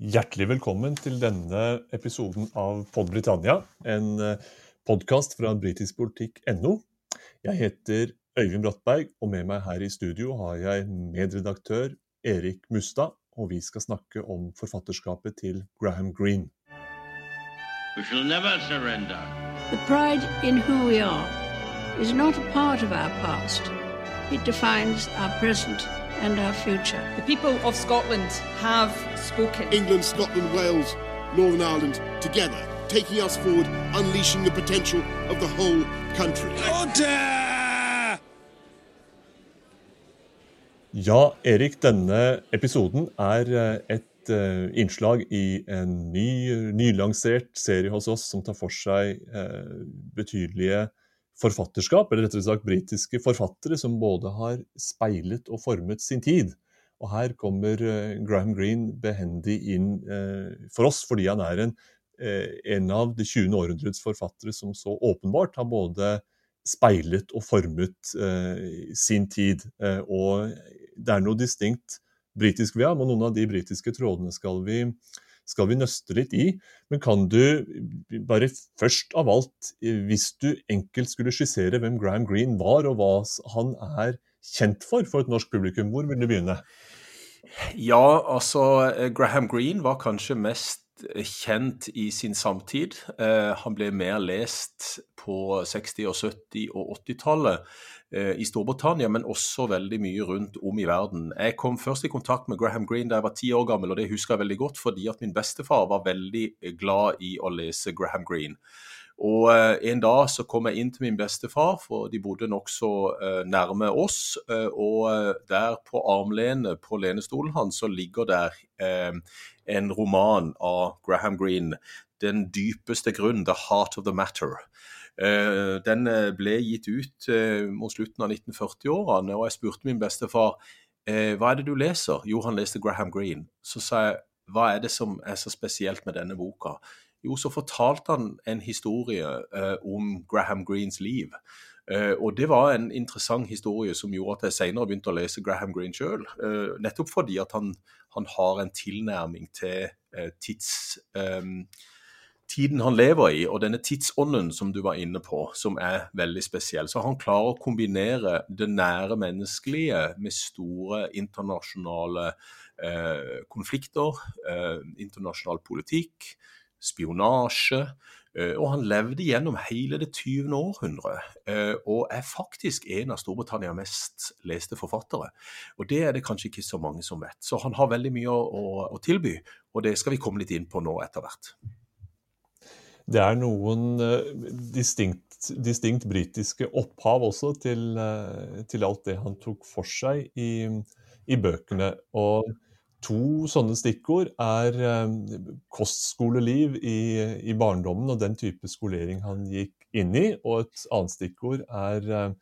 Hjertelig velkommen til denne episoden av Pod Britannia, en podkast fra britiskpolitikk.no. Jeg heter Øyvind Brattberg, og med meg her i studio har jeg medredaktør Erik Mustad, og vi skal snakke om forfatterskapet til Graham Greene. We shall never surrender. The pride in who we are is not a part of our past. It defines our present and our future. The people of Scotland have spoken. England, Scotland, Wales, Northern Ireland together, taking us forward, unleashing the potential of the whole country. Ja, Erik, denne episoden er eh, et eh, innslag i en ny, nylansert serie hos oss som tar for seg eh, betydelige forfatterskap, eller rettere sagt britiske forfattere som både har speilet og formet sin tid. Og her kommer Graham Greene behendig inn for oss, fordi han er en, en av det 20. århundrets forfattere som så åpenbart har både speilet og formet sin tid. og det er noe distinkt britisk ved ham, og noen av de britiske trådene skal vi, skal vi nøste litt i. Men kan du bare først av alt, hvis du enkelt skulle skissere hvem Graham Greene var, og hva han er kjent for for et norsk publikum, hvor vil du begynne? Ja, altså Graham Greene var kanskje mest kjent i sin samtid. Eh, han ble mer lest på 60-, og 70- og 80-tallet eh, i Storbritannia, men også veldig mye rundt om i verden. Jeg kom først i kontakt med Graham Greene da jeg var ti år gammel, og det husker jeg veldig godt fordi at min bestefar var veldig glad i å lese Graham Greene. Og eh, En dag så kom jeg inn til min bestefar, for de bodde nokså eh, nærme oss. Eh, og der på armlenet på lenestolen hans så ligger der en roman av Graham Greene. 'Den dypeste grunn', 'The Heart of the Matter'. Den ble gitt ut mot slutten av 1940-årene, og jeg spurte min bestefar hva er det du leser. Jo, han leste Graham Greene. Så sa jeg hva er det som er så spesielt med denne boka? Jo, så fortalte han en historie eh, om Graham Greens liv. Eh, og det var en interessant historie som gjorde at jeg senere begynte å lese Graham Green sjøl. Eh, nettopp fordi at han, han, har en tilnærming til eh, tids, eh, tiden han lever i, og denne tidsånden som du var inne på, som er veldig spesiell. Så han klarer å kombinere det nære menneskelige med store internasjonale eh, konflikter, internasjonal politikk spionasje. Eh, og han levde gjennom hele det 20. århundre, eh, og er faktisk en av Storbritannias mest leste forfattere. Og det er det kanskje ikke så mange som vet. Så han har veldig mye å, å, tilby, og det skal vi komme litt inn på nå etter hvert. Det er noen uh, distinkt, distinkt, britiske opphav også til, til, alt det han tok for seg i, i bøkene. og To sånne stikkord er eh, kostskoleliv i, i, barndommen og den type skolering han gikk inn i. Og et annet stikkord er eh,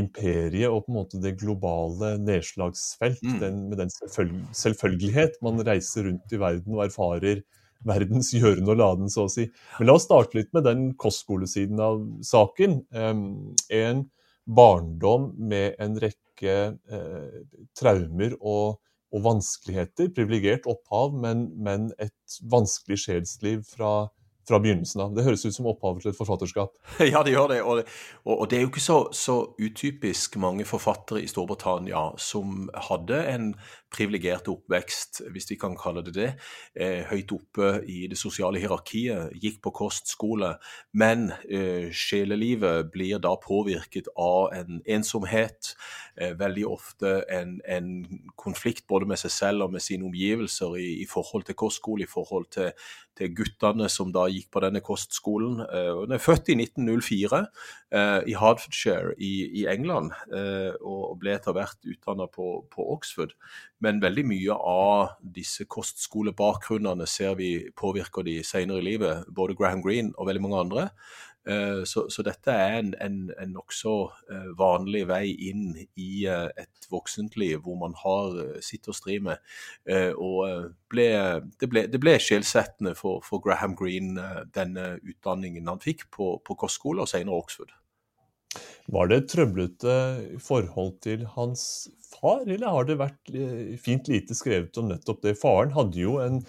imperiet og på en måte det globale nedslagsfelt. Mm. Den, med den selvfølg selvfølgelighet man reiser rundt i verden og erfarer verdens gjøren og laden, så å si. Men la oss starte litt med den kostskolesiden av saken. en barndom med en rekke eh, traumer og og vanskeligheter. Privilegert opphav, men, men, et vanskelig sjelsliv fra, fra begynnelsen av. Det høres ut som opphavet til et forfatterskap. Ja, det gjør det. Og, og, og det er jo ikke så, så, utypisk mange forfattere i Storbritannia som hadde en privilegert oppvekst, hvis vi kan kalle det det. Eh, høyt oppe i det sosiale hierarkiet, gikk på kostskole. Men eh, sjelelivet blir da påvirket av en ensomhet, eh, veldig ofte en, en, konflikt både med seg selv og med sine omgivelser i, i forhold til kostskole, i forhold til, til, guttene som da gikk på denne kostskolen. Eh, hun er født i 1904 eh, i Hertfordshire i, i England, eh, og ble etter hvert utdanna på, på Oxford. Men veldig mye av disse kostskolebakgrunnene ser vi påvirker de senere i livet, både Graham Greene og veldig mange andre. Eh, så, så dette er en, en, en nokså eh, vanlig vei inn i eh, et voksentliv hvor man har sitt å stri med. Og ble, det, ble, det ble skjellsettende for, for, Graham Greene, denne utdanningen han fikk på, på kostskole og senere Oxford. Var det et trøblete forhold til hans far, eller har det vært fint lite skrevet om nettopp det? Faren hadde jo en,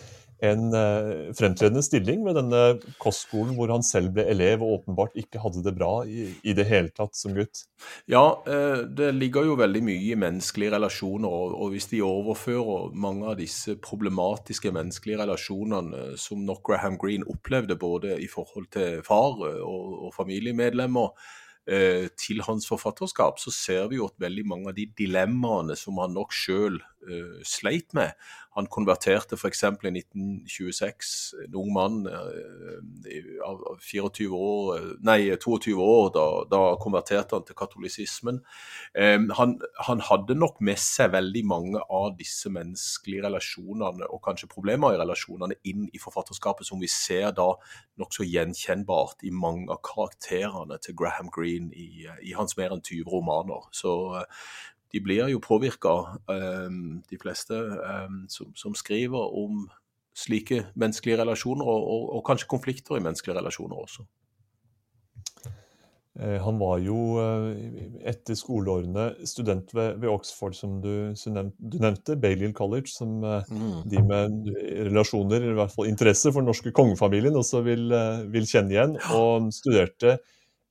en eh, fremtredende stilling ved denne kostskolen hvor han selv ble elev og åpenbart ikke hadde det bra i, i det hele tatt som gutt. Ja, eh, det ligger jo veldig mye i menneskelige relasjoner, og, hvis de overfører mange av disse problematiske menneskelige relasjonene som nok Graham Greene opplevde både i forhold til far og, og familiemedlemmer, eh, til hans forfatterskap, så ser vi jo at veldig mange av de dilemmaene som han nok sjøl eh, sleit med, han konverterte f.eks. i 1926, en ung mann av av 24 år, nei, 22 år, da, da konverterte han til katolisismen. Han, han, hadde nok med seg veldig mange av disse menneskelige relasjonene, og kanskje problemer i relasjonene, inn i forfatterskapet, som vi ser da nokså gjenkjennbart i mange av karakterene til Graham Greene i, i hans mer enn 20 romaner. Så de blir jo påvirka, ehm, de fleste ehm, som, som, skriver om slike menneskelige relasjoner, og, og, og, kanskje konflikter i menneskelige relasjoner også. Eh, han var jo eh, etter skoleårene student ved, ved Oxford, som du, du, nevnte, Balliol College, som eh, mm. de med relasjoner, eller i hvert fall interesse for den norske kongefamilien, også vil, vil kjenne igjen. Og studerte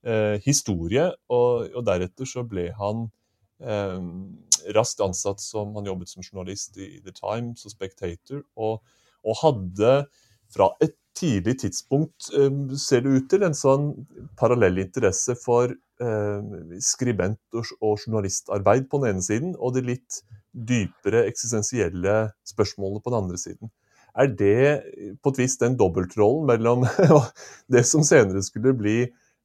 eh, historie, og, og, deretter så ble han raskt ansatt som Han jobbet som journalist i The Times og Spectator, og, og hadde fra et tidlig tidspunkt, eh, ser det ut til, en sånn parallell interesse for eh, skribent- og journalistarbeid på den ene siden, og de litt dypere eksistensielle spørsmålene på den andre siden. Er det på et vis den dobbeltrollen mellom det som senere skulle bli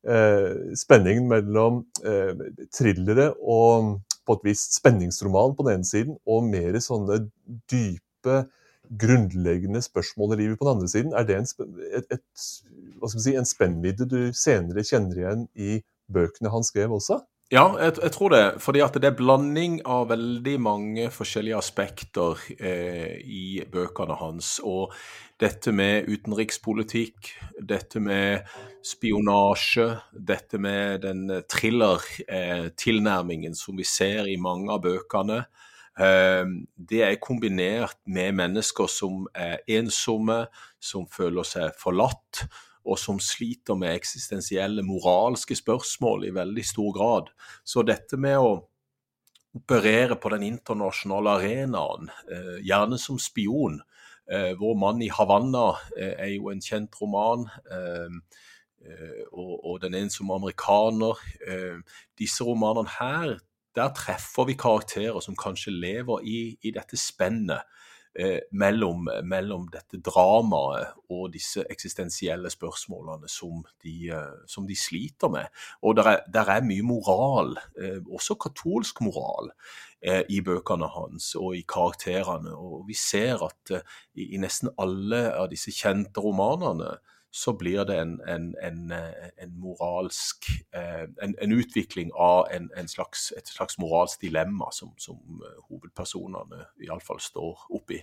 eh, spenningen mellom eh, thrillere og på et vis spenningsroman på den ene siden, og mer sånne dype, grunnleggende spørsmål i livet på den andre siden. Er det en, et, et, si, en spennvidde du senere kjenner igjen i bøkene han skrev også? Ja, jeg, jeg, tror det. Fordi at det er blanding av veldig mange forskjellige aspekter eh, i bøkene hans. Og dette med utenrikspolitikk, dette med spionasje, dette med den thriller-tilnærmingen eh, som vi ser i mange av bøkene. Eh, det er kombinert med mennesker som er ensomme, som føler seg forlatt og som sliter med eksistensielle moralske spørsmål i veldig stor grad. Så dette med å operere på den internasjonale arenaen, eh, gjerne som spion eh, Vår mann i Havanna eh, er jo en kjent roman. Og, den ensomme amerikaner. Disse romanene her, der treffer vi karakterer som kanskje lever i, i dette spennet eh, mellom, mellom, dette dramaet og disse eksistensielle spørsmålene som de, eh, som de sliter med. Og der er, der er mye moral, eh, også katolsk moral, eh, i bøkene hans og i karakterene. Og vi ser at eh, i, i nesten alle av disse kjente romanene så blir det en, en, en, en moralsk en, utvikling av slags, et slags moralsk dilemma som, som hovedpersonene iallfall står oppi.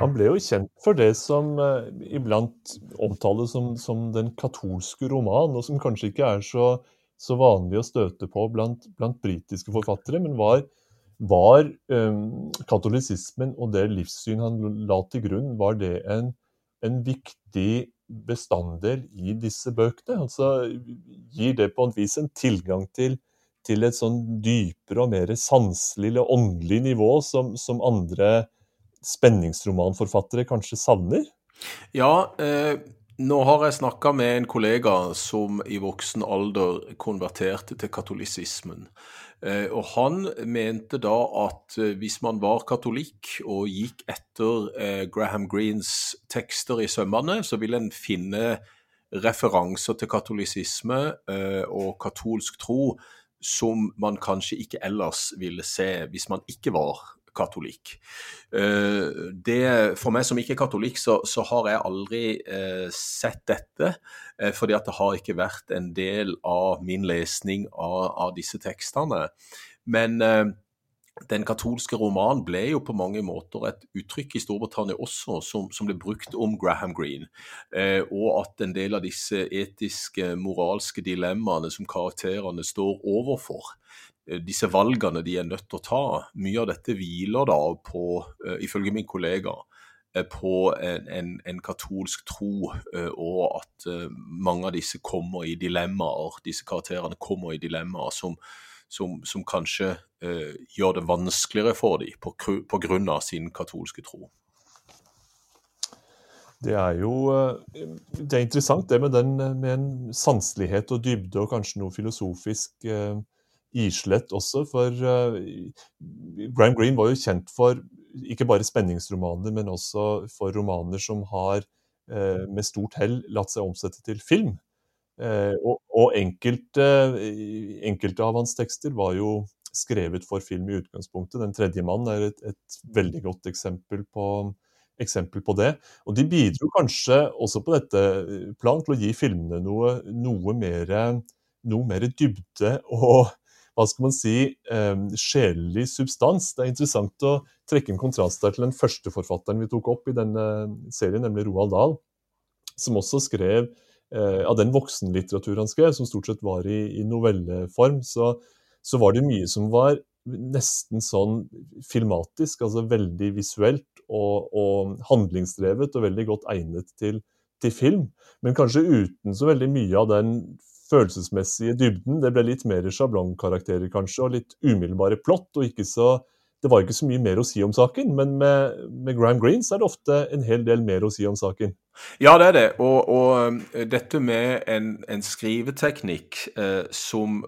Han ble jo kjent for det som eh, iblant omtales som, som, den katolske roman, og som kanskje ikke er så, så vanlig å støte på blant, blant britiske forfattere, men var, var um, katolisismen og det livssyn han la til grunn, var det en en viktig bestanddel i disse bøkene. Altså gir det på en vis en tilgang til, til et sånn dypere og mer sanselig eller åndelig nivå som, som andre spenningsromanforfattere kanskje savner? Ja, eh, nå har jeg snakka med en kollega som i voksen alder konverterte til katolisismen. Eh, og han mente da at eh, hvis man var katolikk og gikk etter eh, Graham Greens tekster i sømmene, så ville en finne referanser til katolisisme og katolsk tro som man kanskje ikke ellers ville se hvis man ikke var katolikk. Det, for meg som ikke er katolikk, så, så har jeg aldri eh, sett dette. Eh, fordi at det har ikke vært en del av min lesning av, av disse tekstene. Men eh, den katolske romanen ble jo på mange måter et uttrykk i Storbritannia også, som, som ble brukt om Graham Greene. Eh, og at en del av disse etiske, moralske dilemmaene som karakterene står overfor, Eh, disse valgene de er nødt til å ta. Mye av dette hviler da på, uh, ifølge min kollega, eh, på en, en, en katolsk tro, eh, og at eh, mange av disse kommer i dilemmaer, disse karakterene kommer i dilemmaer som, som, som kanskje uh, gjør det vanskeligere for dem på, grunn av sin katolske tro. Det er jo eh, det er interessant det med, den, eh, med en sanselighet og dybde og kanskje noe filosofisk eh, islett også. For eh, Graham Greene var jo kjent for ikke bare spenningsromaner, men også for romaner som har eh, med stort hell latt seg omsette til film. Eh, og og enkelte, enkelte av hans tekster var jo skrevet for film i utgangspunktet. 'Den tredje mann' er et, et veldig godt eksempel på, eksempel på det. Og de bidro kanskje også på dette plan til å gi filmene noe, noe, mer, noe mer dybde og hva skal man si, eh, sjelelig substans. Det er interessant å trekke en kontrast der til den første forfatteren vi tok opp i denne serien, nemlig Roald Dahl, som også skrev eh, av den voksenlitteratur han skrev, som stort sett var i, i novelleform, så, så var det mye som var nesten sånn filmatisk, altså veldig visuelt og, og handlingsdrevet og veldig godt egnet til, til film, men kanskje uten så veldig mye av den følelsesmessige dybden. Det ble litt mer sjablongkarakterer, kanskje, og litt umiddelbare plott. og ikke så det var ikke så mye mer å si om saken, men med, med Graham Greene så er det ofte en hel del mer å si om saken. Ja, det er det. Og, og dette med en, en skriveteknikk eh, som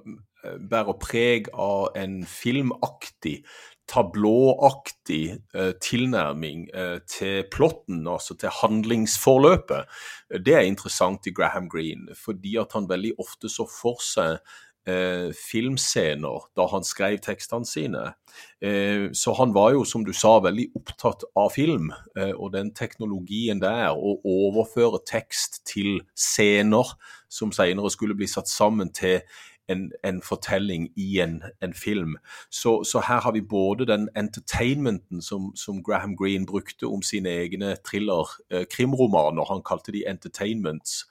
bærer preg av en filmaktig, tablåaktig eh, tilnærming eh, til plotten, altså til handlingsforløpet. Det er interessant i Graham Greene, fordi at han veldig ofte så for seg eh, filmscener da han skrev tekstene sine. Eh, så han var jo, som du sa, veldig opptatt av film, eh, og den teknologien der, å overføre tekst til scener som senere skulle bli satt sammen til en, en, fortelling i en, en film. Så, så, her har vi både den entertainmenten som, som Graham Greene brukte om sine egne thriller-krimromaner, han kalte de entertainments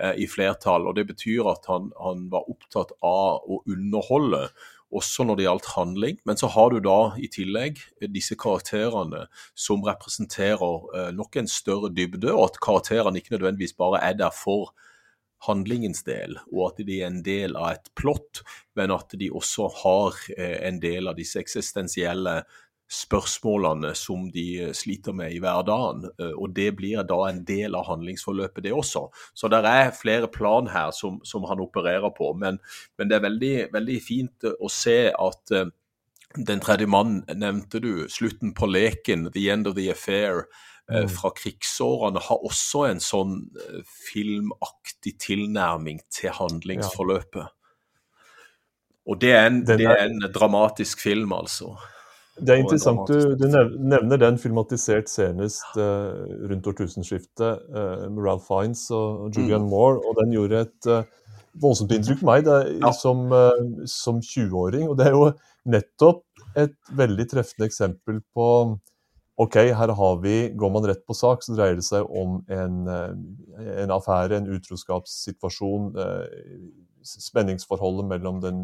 eh, i flertall. og Det betyr at han, han, var opptatt av å underholde, også når det gjaldt handling. Men så har du da i tillegg disse karakterene som representerer eh, nok en større dybde, og at karakterene ikke nødvendigvis bare er der for handlingens del, og at de er en del av et plott, men at de også har en del av disse eksistensielle spørsmålene som de sliter med i hverdagen. Og det blir da en del av handlingsforløpet, det også. Så det er flere plan her som, som han opererer på, men, men det er veldig, veldig, fint å se at den tredje mannen nevnte du, slutten på leken, the end of the affair. Fra krigsårene har også en sånn filmaktig tilnærming til handlingsforløpet. Og det er, en, det er en dramatisk film, altså. Det er interessant du, du, nevner den filmatisert senest uh, rundt årtusenskiftet uh, med Ralph Fiennes og, Julian mm. Moore, og den gjorde et uh, voldsomt inntrykk på meg det, ja. som, som 20-åring. Og det er jo nettopp et veldig treffende eksempel på OK, her har vi, går man rett på sak, så dreier det seg om en, en affære, en utroskapssituasjon. Eh, spenningsforholdet mellom den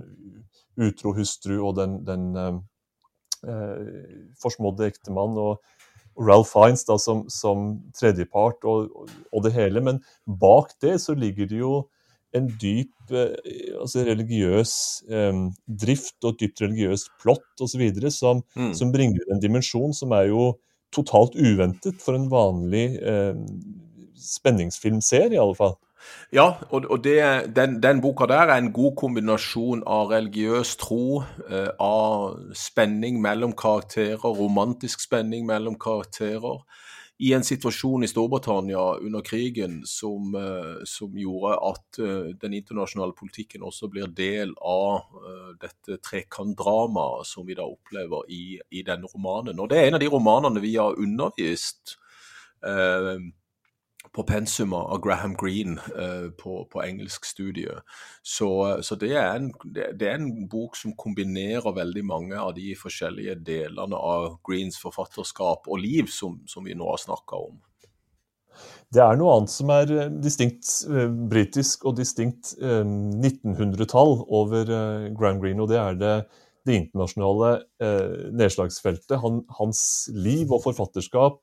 utro hustru og den, den eh, forsmådde ektemann. Og, Ralph Fiennes da, som, som tredjepart og, og, det hele. Men bak det så ligger det jo en dyp eh, altså religiøs eh, drift og et dypt religiøst plott osv. Som, mm. som bringer en dimensjon som er jo totalt uventet for en vanlig eh, spenningsfilmserie, i alle fall. Ja, og, og det, den, den, boka der er en god kombinasjon av religiøs tro, eh, av spenning mellom karakterer, romantisk spenning mellom karakterer i en situasjon i Storbritannia under krigen som, uh, som gjorde at uh, den internasjonale politikken også blir del av uh, dette trekantdramaet som vi da opplever i, i, denne romanen. Og Det er en av de romanene vi har undervist på pensumet av Graham Greene eh, på, på engelskstudiet. Så, så det, er en, det, er en, bok som kombinerer veldig mange av de forskjellige delene av Greenes forfatterskap og liv som, som vi nå har snakka om. Det er noe annet som er eh, distinkt eh, britisk og distinkt eh, 1900-tall over Graham Greene, og det er det, det internasjonale nedslagsfeltet. Han, hans liv og forfatterskap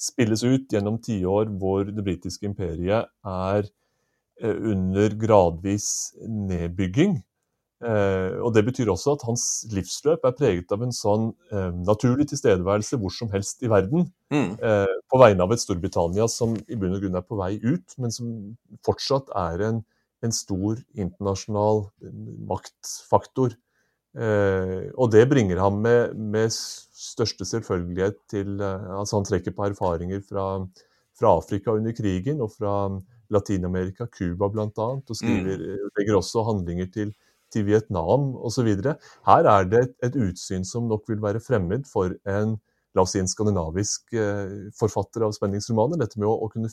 spilles ut gjennom tiår hvor det britiske imperiet er eh, under gradvis nedbygging. Eh, og Det betyr også at hans livsløp er preget av en sånn eh, naturlig tilstedeværelse hvor som helst i verden. Mm. På vegne av et Storbritannia som i bunn og grunn er på vei ut, men som fortsatt er en, en stor internasjonal maktfaktor. Eh, og det bringer ham med, med største selvfølgelighet til eh, altså Han trekker på erfaringer fra, fra Afrika under krigen og fra Latin-Amerika, Cuba bl.a., og skriver, legger også handlinger til, til Vietnam osv. Her er det et, et utsyn som nok vil være fremmed for en la oss si en skandinavisk eh, forfatter av spenningsromaner. Dette med å, å kunne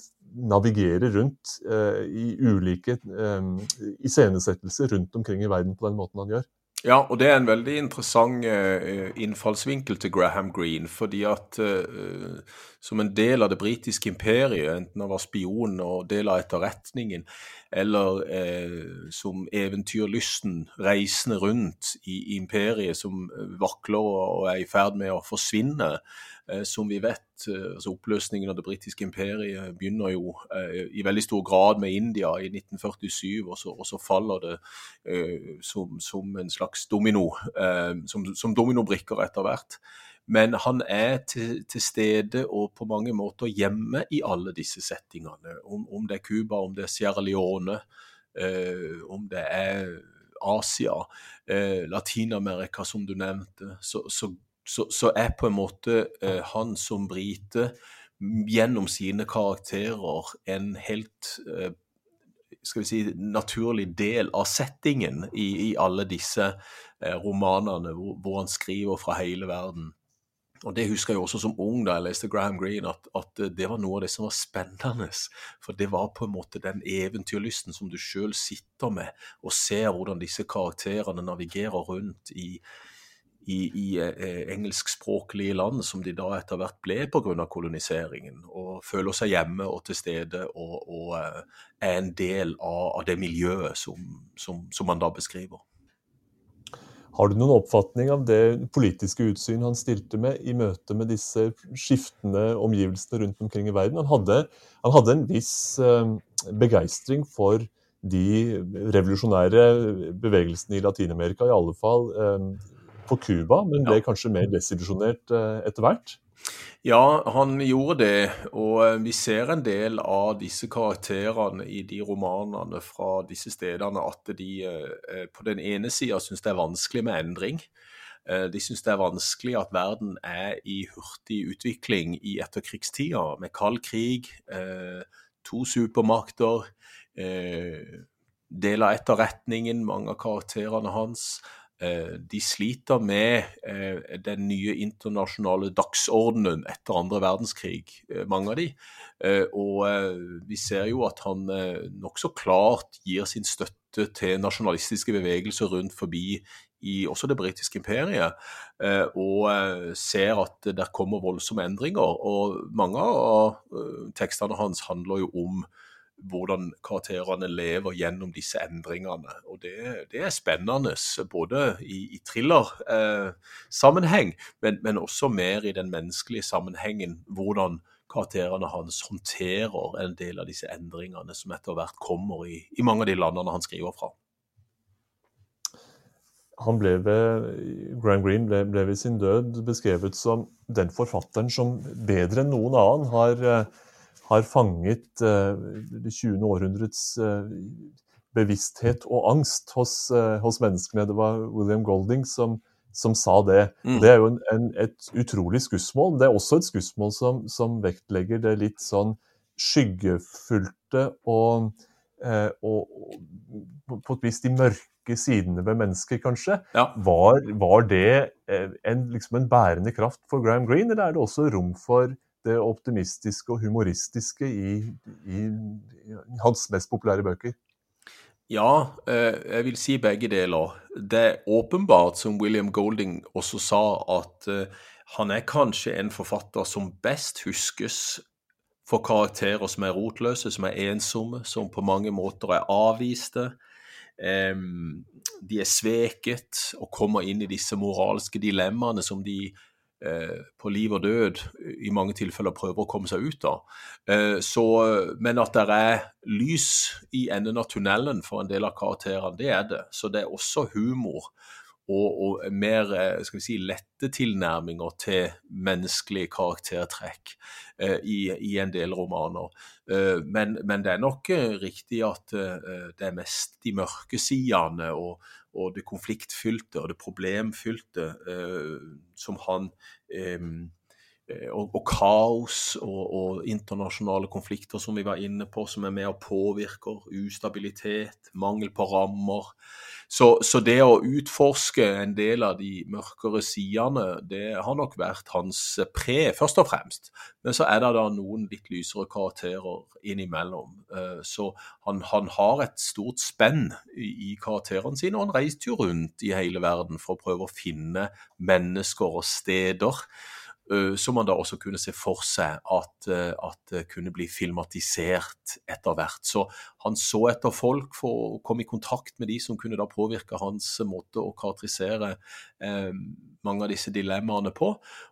navigere rundt eh, i ulike eh, iscenesettelser rundt omkring i verden på den måten han gjør. Ja, og det er en veldig interessant eh, innfallsvinkel til Graham Greene. Fordi at eh, som en del av det britiske imperiet, enten han var spion og del av etterretningen, eller eh, som eventyrlysten reisende rundt i, imperiet som eh, vakler og, og er i ferd med å forsvinne, eh, som vi vet, eh, altså oppløsningen av det britiske imperiet begynner jo eh, i veldig stor grad med India i 1947, og så, og så faller det eh, som, som en slags domino, som, som dominobrikker etter hvert. Men han er til, til stede og på mange måter hjemme i alle disse settingene. Om, om det er Cuba, om det er Sierra Leone, eh, om det er Asia, eh, Latin-Amerika som du nevnte, så, så, så, så er på en måte eh, han som brite gjennom sine karakterer en helt eh, skal vi si, naturlig del av settingen i, i alle disse eh, romanene hvor, hvor han skriver fra hele verden. Og Det husker jeg også som ung da jeg leste Graham Greene, at, at det var noe av det som var spennende. For det var på en måte den eventyrlysten som du sjøl sitter med, og ser hvordan disse karakterene navigerer rundt i, i, i eh, engelskspråklige land, som de da etter hvert ble pga. koloniseringen, og føler seg hjemme og til stede og, og eh, er en del av, av det miljøet som, som, som man da beskriver. Har du noen oppfatning av det politiske utsyn han stilte med i møte med disse skiftende omgivelsene rundt omkring i verden? Han hadde, han hadde en viss eh, begeistring for de revolusjonære bevegelsene i Latin-Amerika, i alle fall eh, på Cuba, men ble kanskje mer desillusjonert eh, etter hvert? Ja, han gjorde det, og eh, vi ser en del av disse karakterene i de romanene fra disse stedene, at de eh, på den ene sida syns det er vanskelig med endring. Eh, De syns det er vanskelig at verden er i hurtig utvikling i etterkrigstida, med kald krig, eh, to supermakter, eh, del av etterretningen, mange av karakterene hans. Eh, De sliter med eh, den nye internasjonale dagsordenen etter andre verdenskrig, eh, mange av de. Og vi ser jo at han nokså klart gir sin støtte til nasjonalistiske bevegelser rundt forbi i også det britiske imperiet, og ser at det kommer voldsomme endringer. Og mange av tekstene hans handler jo om hvordan karakterene lever gjennom disse endringene. Og det, det er spennende, både i, i thriller-sammenheng, men, men også mer i den menneskelige sammenhengen. Hvordan karakterene hans håndterer en del av disse endringene som etter hvert kommer i, i mange av de landene han skriver fra. Han ble ved, Graham Greene ble, ble ved sin død beskrevet som den forfatteren som bedre enn noen annen har, eh, har fanget eh, det 20. århundrets eh, bevissthet og angst hos, eh, hos menneskene. Det var William Golding som, som sa det. Mm. Det er jo en, en, et utrolig skussmål. Det er også et skussmål som, som vektlegger det litt sånn skyggefylte og, eh, og, og på et vis de mørke sidene ved mennesket, kanskje. Ja. Var, var det en, liksom en bærende kraft for Graham Greene, eller er det også rom for det optimistiske og humoristiske i, i, i hans mest populære bøker? Ja, eh, jeg vil si begge deler. Det er åpenbart, som William Golding også sa, at eh, han er kanskje en forfatter som best huskes for karakterer som er rotløse, som er ensomme, som på mange måter er avviste. De er sveket og kommer inn i disse moralske dilemmaene som de på liv og død i mange tilfeller prøver å komme seg ut av. Eh, så, men at det er lys i enden av tunnelen for en del av karakterene, det er det. Så det er også humor og, og mer eh, skal vi si, lette tilnærminger til menneskelige karaktertrekk eh, i, i, en del romaner. Eh, men, men, det er nok eh, riktig at eh, det er mest de mørke sidene og, og, det konfliktfylte og det problemfylte eh, som han og, og, kaos og, og, internasjonale konflikter som vi var inne på, som er med og påvirker ustabilitet, mangel på rammer. Så, så, det å utforske en del av de mørkere sidene, det har nok vært hans pre, først og fremst. Men så er det da noen litt lysere karakterer innimellom. Eh, så han, han har et stort spenn i, i karakterene sine, og han reiste jo rundt i hele verden for å prøve å finne mennesker og steder Eh, som man da også kunne se for seg at, eh, at kunne bli filmatisert etter hvert. Så han så etter folk for å komme i kontakt med de som kunne da påvirke hans måte å karakterisere eh, mange av disse dilemmaene på.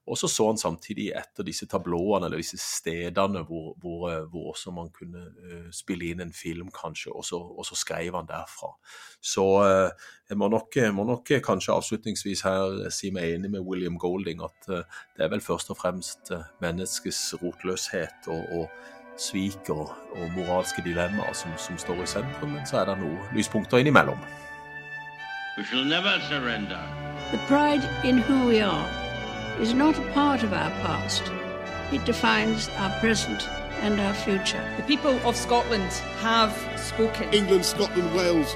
Og så så han samtidig etter disse tablåene eller disse stedene hvor, hvor, eh, hvor også man kunne spille inn en film, kanskje, og så, og så skrev han derfra. Så jeg må nok, må nok, kanskje avslutningsvis her si meg enig med William Golding at uh, det er vel først og fremst menneskets rotløshet og, og svik og, og, moralske dilemmaer som, som står i sentrum, men så er det noen lyspunkter innimellom. We shall never surrender. The pride in who we are is not a part of our past. It defines our present and our future. The people of Scotland have spoken. England, Scotland, Wales,